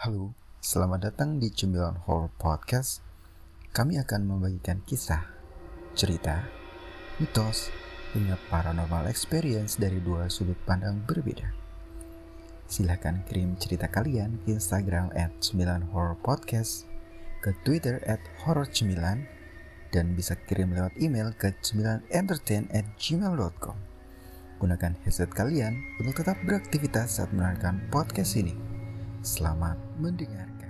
Halo, selamat datang di Cemilan Horror Podcast. Kami akan membagikan kisah, cerita, mitos, hingga paranormal experience dari dua sudut pandang berbeda. Silahkan kirim cerita kalian ke Instagram at 9 Horror Podcast, ke Twitter at Horror Cemilan, dan bisa kirim lewat email ke 9entertain at gmail.com. Gunakan headset kalian untuk tetap beraktivitas saat mendengarkan podcast ini. Selamat mendengarkan.